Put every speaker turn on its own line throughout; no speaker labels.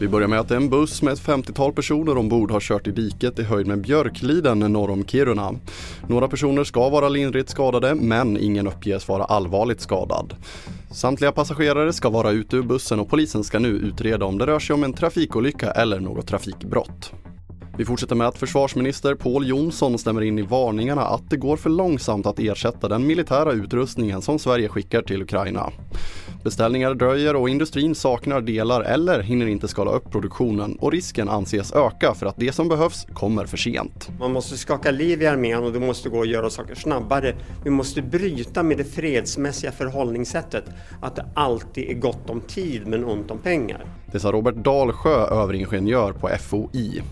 Vi börjar med att en buss med ett 50-tal personer ombord har kört i diket i höjd med Björkliden norr om Kiruna. Några personer ska vara lindrigt skadade men ingen uppges vara allvarligt skadad. Samtliga passagerare ska vara ute ur bussen och polisen ska nu utreda om det rör sig om en trafikolycka eller något trafikbrott. Vi fortsätter med att försvarsminister Paul Jonsson stämmer in i varningarna att det går för långsamt att ersätta den militära utrustningen som Sverige skickar till Ukraina. Beställningar dröjer och industrin saknar delar eller hinner inte skala upp produktionen och risken anses öka för att det som behövs kommer för sent.
Man måste skaka liv i armén och det måste gå att göra saker snabbare. Vi måste bryta med det fredsmässiga förhållningssättet att det alltid är gott om tid men ont om pengar.
Det sa Robert Dalsjö, överingenjör på FOI.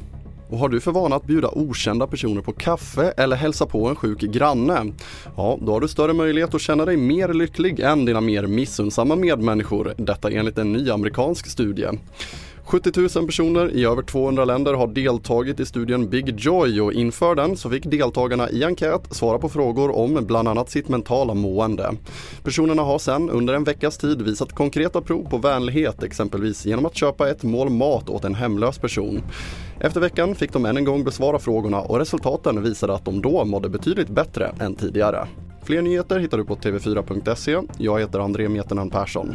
Och har du för vana att bjuda okända personer på kaffe eller hälsa på en sjuk granne? Ja, då har du större möjlighet att känna dig mer lycklig än dina mer missunnsamma medmänniskor. Detta enligt en ny amerikansk studie. 70 000 personer i över 200 länder har deltagit i studien Big Joy och inför den så fick deltagarna i enkät svara på frågor om bland annat sitt mentala mående. Personerna har sedan under en veckas tid visat konkreta prov på vänlighet exempelvis genom att köpa ett mål mat åt en hemlös person. Efter veckan fick de än en gång besvara frågorna och resultaten visade att de då mådde betydligt bättre än tidigare. Fler nyheter hittar du på tv4.se. Jag heter André Meternan Persson.